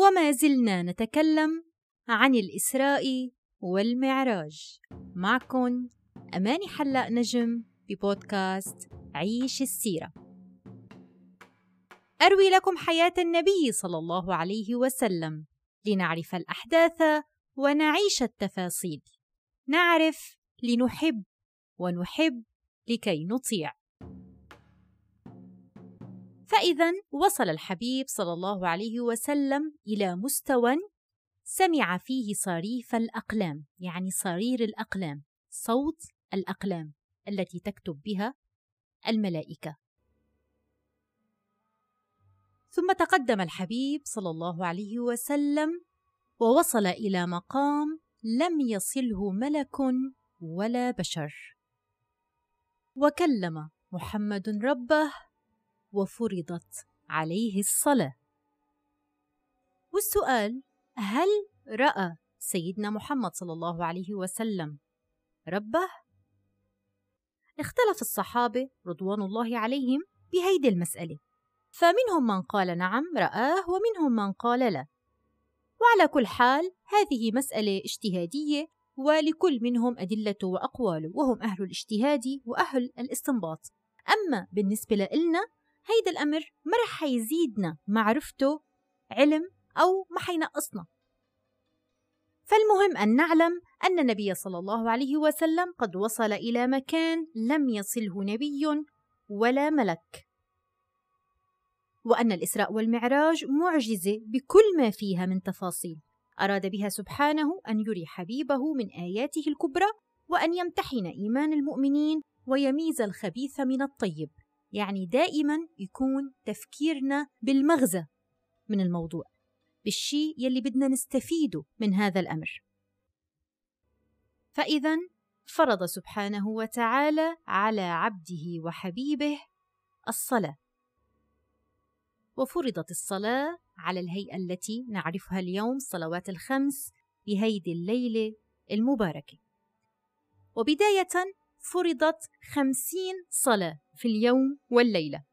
وما زلنا نتكلم عن الإسراء والمعراج. معكم أماني حلاق نجم ببودكاست عيش السيرة. أروي لكم حياة النبي صلى الله عليه وسلم. لنعرف الأحداث ونعيش التفاصيل. نعرف لنحب ونحب لكي نطيع. فإذا وصل الحبيب صلى الله عليه وسلم إلى مستوى سمع فيه صريف الأقلام يعني صرير الأقلام صوت الأقلام التي تكتب بها الملائكة. ثم تقدم الحبيب صلى الله عليه وسلم ووصل إلى مقام لم يصله ملك ولا بشر. وكلم محمد ربه وفرضت عليه الصلاة. والسؤال هل رأى سيدنا محمد صلى الله عليه وسلم ربه؟ اختلف الصحابة رضوان الله عليهم بهيدي المسألة. فمنهم من قال نعم رآه ومنهم من قال لا. وعلى كل حال هذه مسألة اجتهادية ولكل منهم أدلته وأقواله وهم أهل الاجتهاد وأهل الاستنباط. أما بالنسبة لنا هيدا الأمر ما رح حيزيدنا معرفته علم أو ما حينقصنا. فالمهم أن نعلم أن النبي صلى الله عليه وسلم قد وصل إلى مكان لم يصله نبي ولا ملك. وأن الإسراء والمعراج معجزة بكل ما فيها من تفاصيل. أراد بها سبحانه أن يري حبيبه من آياته الكبرى وأن يمتحن إيمان المؤمنين ويميز الخبيث من الطيب. يعني دائما يكون تفكيرنا بالمغزى من الموضوع بالشيء يلي بدنا نستفيده من هذا الأمر. فإذا فرض سبحانه وتعالى على عبده وحبيبه الصلاة. وفرضت الصلاة على الهيئة التي نعرفها اليوم الصلوات الخمس بهيدي الليلة المباركة. وبداية فرضت خمسين صلاة. في اليوم والليلة.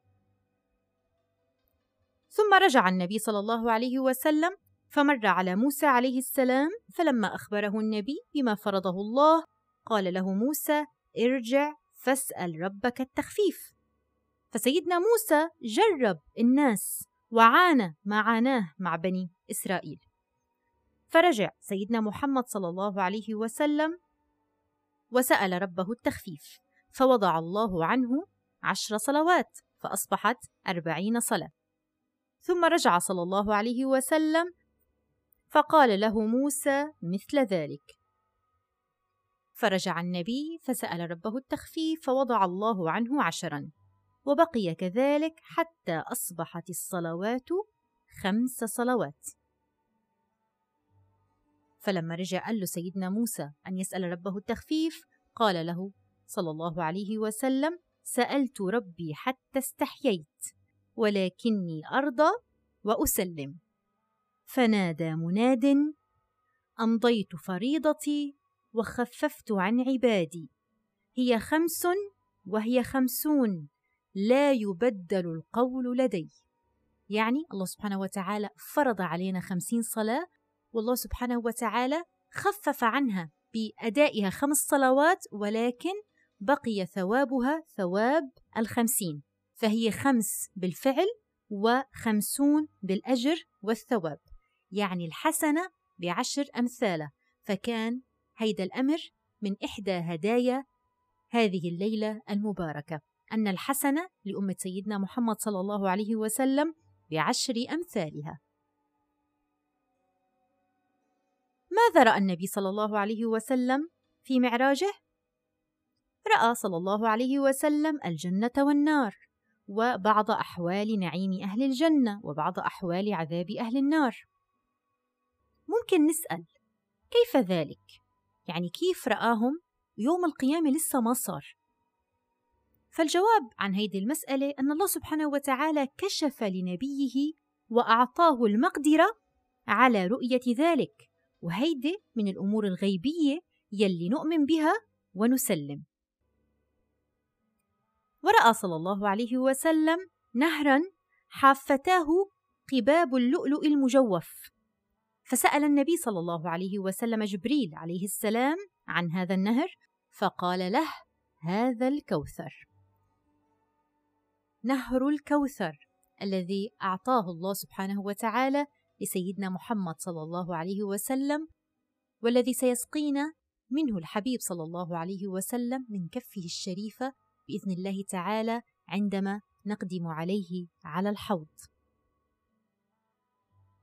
ثم رجع النبي صلى الله عليه وسلم فمر على موسى عليه السلام فلما أخبره النبي بما فرضه الله قال له موسى ارجع فاسأل ربك التخفيف فسيدنا موسى جرب الناس وعانى ما عاناه مع بني إسرائيل. فرجع سيدنا محمد صلى الله عليه وسلم وسأل ربه التخفيف فوضع الله عنه عشر صلوات فأصبحت أربعين صلاة. ثم رجع صلى الله عليه وسلم فقال له موسى مثل ذلك. فرجع النبي فسأل ربه التخفيف فوضع الله عنه عشرا وبقي كذلك حتى أصبحت الصلوات خمس صلوات. فلما رجع قال له سيدنا موسى أن يسأل ربه التخفيف قال له صلى الله عليه وسلم سألت ربي حتى استحييت ولكني أرضى وأسلم. فنادى مناد أمضيت فريضتي وخففت عن عبادي. هي خمس وهي خمسون لا يبدل القول لدي. يعني الله سبحانه وتعالى فرض علينا خمسين صلاة والله سبحانه وتعالى خفف عنها بأدائها خمس صلوات ولكن بقي ثوابها ثواب الخمسين فهي خمس بالفعل وخمسون بالأجر والثواب يعني الحسنة بعشر أمثالة فكان هيدا الأمر من إحدى هدايا هذه الليلة المباركة أن الحسنة لأمة سيدنا محمد صلى الله عليه وسلم بعشر أمثالها. ماذا رأى النبي صلى الله عليه وسلم في معراجه؟ رأى صلى الله عليه وسلم الجنة والنار، وبعض أحوال نعيم أهل الجنة، وبعض أحوال عذاب أهل النار. ممكن نسأل: كيف ذلك؟ يعني كيف رآهم يوم القيامة لسه ما صار فالجواب عن هذه المسألة أن الله سبحانه وتعالى كشف لنبيه وأعطاه المقدرة على رؤية ذلك وهيدي من الأمور الغيبية يلي نؤمن بها ونسلم ورأى صلى الله عليه وسلم نهرا حافتاه قباب اللؤلؤ المجوف. فسأل النبي صلى الله عليه وسلم جبريل عليه السلام عن هذا النهر فقال له هذا الكوثر. نهر الكوثر الذي أعطاه الله سبحانه وتعالى لسيدنا محمد صلى الله عليه وسلم والذي سيسقينا منه الحبيب صلى الله عليه وسلم من كفه الشريفة بإذن الله تعالى عندما نقدم عليه على الحوض.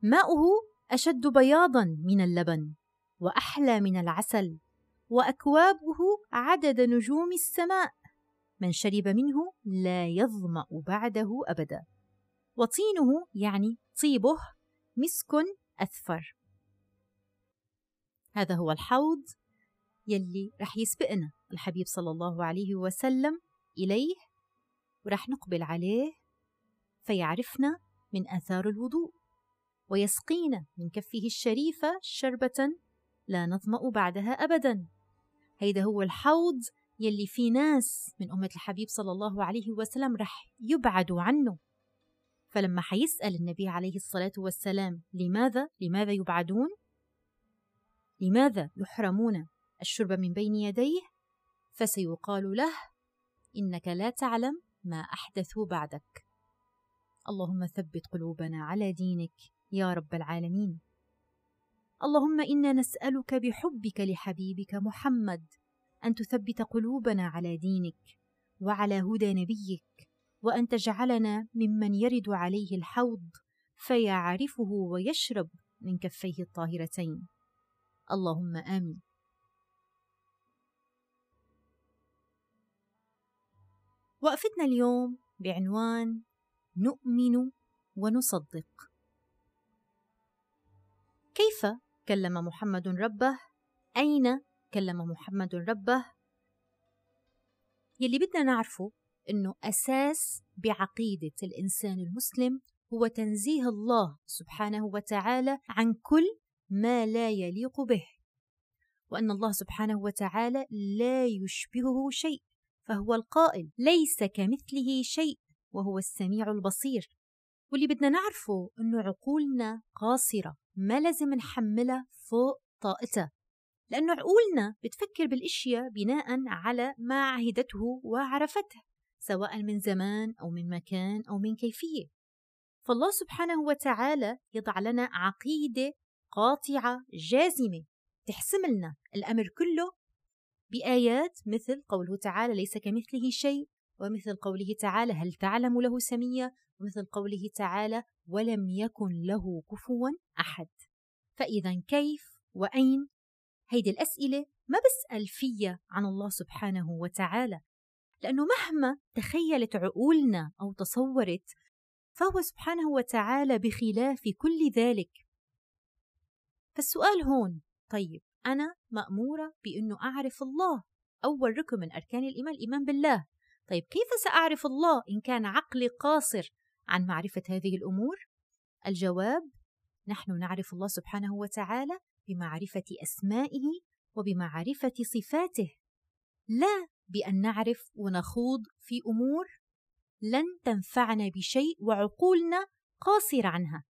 ماؤه أشد بياضا من اللبن وأحلى من العسل وأكوابه عدد نجوم السماء. من شرب منه لا يظمأ بعده أبدا. وطينه يعني طيبه مسك أثفر. هذا هو الحوض يلي رح يسبقنا الحبيب صلى الله عليه وسلم. إليه ورح نقبل عليه فيعرفنا من آثار الوضوء ويسقينا من كفه الشريفة شربة لا نظمأ بعدها ابدا هيدا هو الحوض يلي في ناس من أمة الحبيب صلى الله عليه وسلم رح يبعدوا عنه فلما حيسأل النبي عليه الصلاة والسلام لماذا؟ لماذا يبعدون؟ لماذا يحرمون الشرب من بين يديه؟ فسيقال له إنك لا تعلم ما أحدثوا بعدك. اللهم ثبت قلوبنا على دينك يا رب العالمين. اللهم إنا نسألك بحبك لحبيبك محمد أن تثبت قلوبنا على دينك وعلى هدى نبيك وأن تجعلنا ممن يرد عليه الحوض فيعرفه ويشرب من كفيه الطاهرتين. اللهم آمين. وقفتنا اليوم بعنوان نؤمن ونصدق. كيف كلم محمد ربه؟ أين كلم محمد ربه؟ يلي بدنا نعرفه أنه أساس بعقيدة الإنسان المسلم هو تنزيه الله سبحانه وتعالى عن كل ما لا يليق به وأن الله سبحانه وتعالى لا يشبهه شيء. فهو القائل ليس كمثله شيء وهو السميع البصير. واللي بدنا نعرفه أنه عقولنا قاصرة ما لازم نحملها فوق طاقتها. لأنه عقولنا بتفكر بالأشياء بناء على ما عهدته وعرفته سواء من زمان أو من مكان أو من كيفية. فالله سبحانه وتعالى يضع لنا عقيدة قاطعة جازمة تحسم لنا الأمر كله بآيات مثل قوله تعالى ليس كمثله شيء ومثل قوله تعالى هل تعلم له سمية ومثل قوله تعالى ولم يكن له كفوا أحد. فإذا كيف وأين؟ هيدي الأسئلة ما بسأل فيها عن الله سبحانه وتعالى لأنه مهما تخيلت عقولنا أو تصورت فهو سبحانه وتعالى بخلاف كل ذلك. فالسؤال هون طيب أنا مأمورة بأنه أعرف الله. أول ركن من أركان الإيمان الإيمان بالله. طيب كيف سأعرف الله إن كان عقلي قاصر عن معرفة هذه الأمور؟ الجواب نحن نعرف الله سبحانه وتعالى بمعرفة أسمائه وبمعرفة صفاته. لا بأن نعرف ونخوض في أمور لن تنفعنا بشيء وعقولنا قاصرة عنها.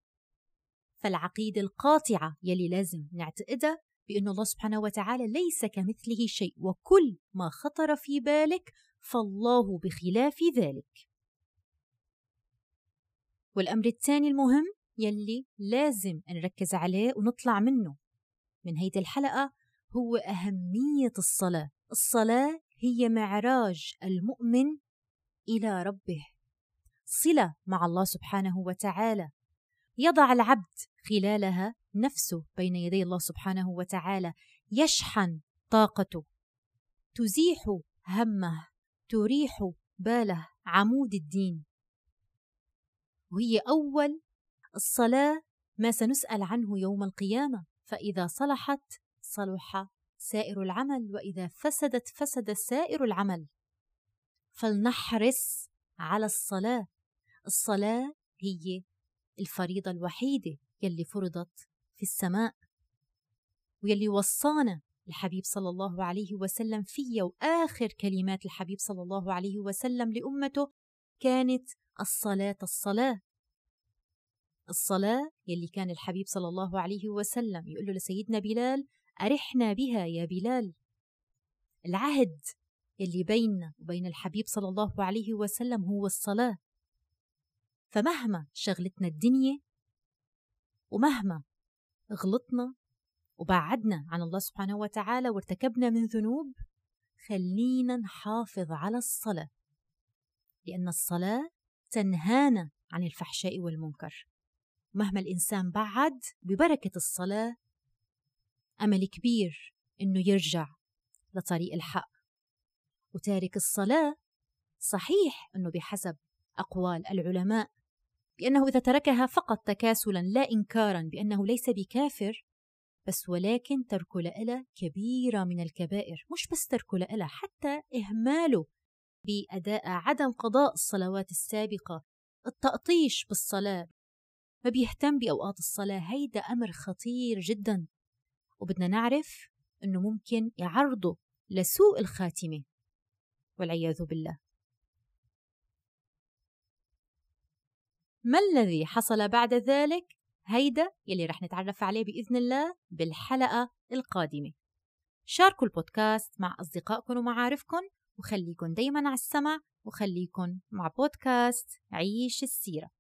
فالعقيدة القاطعة يلي لازم نعتقدها بأن الله سبحانه وتعالى ليس كمثله شيء وكل ما خطر في بالك فالله بخلاف ذلك. والأمر الثاني المهم يلي لازم نركز عليه ونطلع منه من هيدي الحلقة هو أهمية الصلاة. الصلاة هي معراج المؤمن إلى ربه. صلة مع الله سبحانه وتعالى. يضع العبد خلالها نفسه بين يدي الله سبحانه وتعالى يشحن طاقته. تزيح همه تريح باله عمود الدين. وهي أول الصلاة ما سنسأل عنه يوم القيامة. فإذا صلحت صلح سائر العمل وإذا فسدت فسد سائر العمل. فلنحرص على الصلاة. الصلاة هي الفريضة الوحيدة يلي فرضت في السماء ويلي وصانا الحبيب صلى الله عليه وسلم فيا وآخر كلمات الحبيب صلى الله عليه وسلم لأمته كانت الصلاة الصلاة. الصلاة يلي كان الحبيب صلى الله عليه وسلم يقول له لسيدنا بلال أرحنا بها يا بلال. العهد يلي بيننا وبين الحبيب صلى الله عليه وسلم هو الصلاة. فمهما شغلتنا الدنيا ومهما غلطنا وبعدنا عن الله سبحانه وتعالى وارتكبنا من ذنوب خلينا نحافظ على الصلاة لأن الصلاة تنهانا عن الفحشاء والمنكر. مهما الإنسان بعد ببركة الصلاة أمل كبير إنه يرجع لطريق الحق. وتارك الصلاة صحيح أنه بحسب أقوال العلماء بأنه إذا تركها فقط تكاسلا لا إنكارا بأنه ليس بكافر بس ولكن ترك لها كبيرة من الكبائر. مش بس ترك لها حتى إهماله بأداء عدم قضاء الصلوات السابقة التأطيش بالصلاة. ما بيهتم بأوقات الصلاة هيدا أمر خطير جدا. وبدنا نعرف أنه ممكن يعرضه لسوء الخاتمة. والعياذ بالله. ما الذي حصل بعد ذلك؟ هيدا يلي رح نتعرف عليه بإذن الله بالحلقة القادمة. شاركوا البودكاست مع أصدقائكم ومعارفكم وخليكن دايما على السمع وخليكن مع بودكاست عيش السيرة.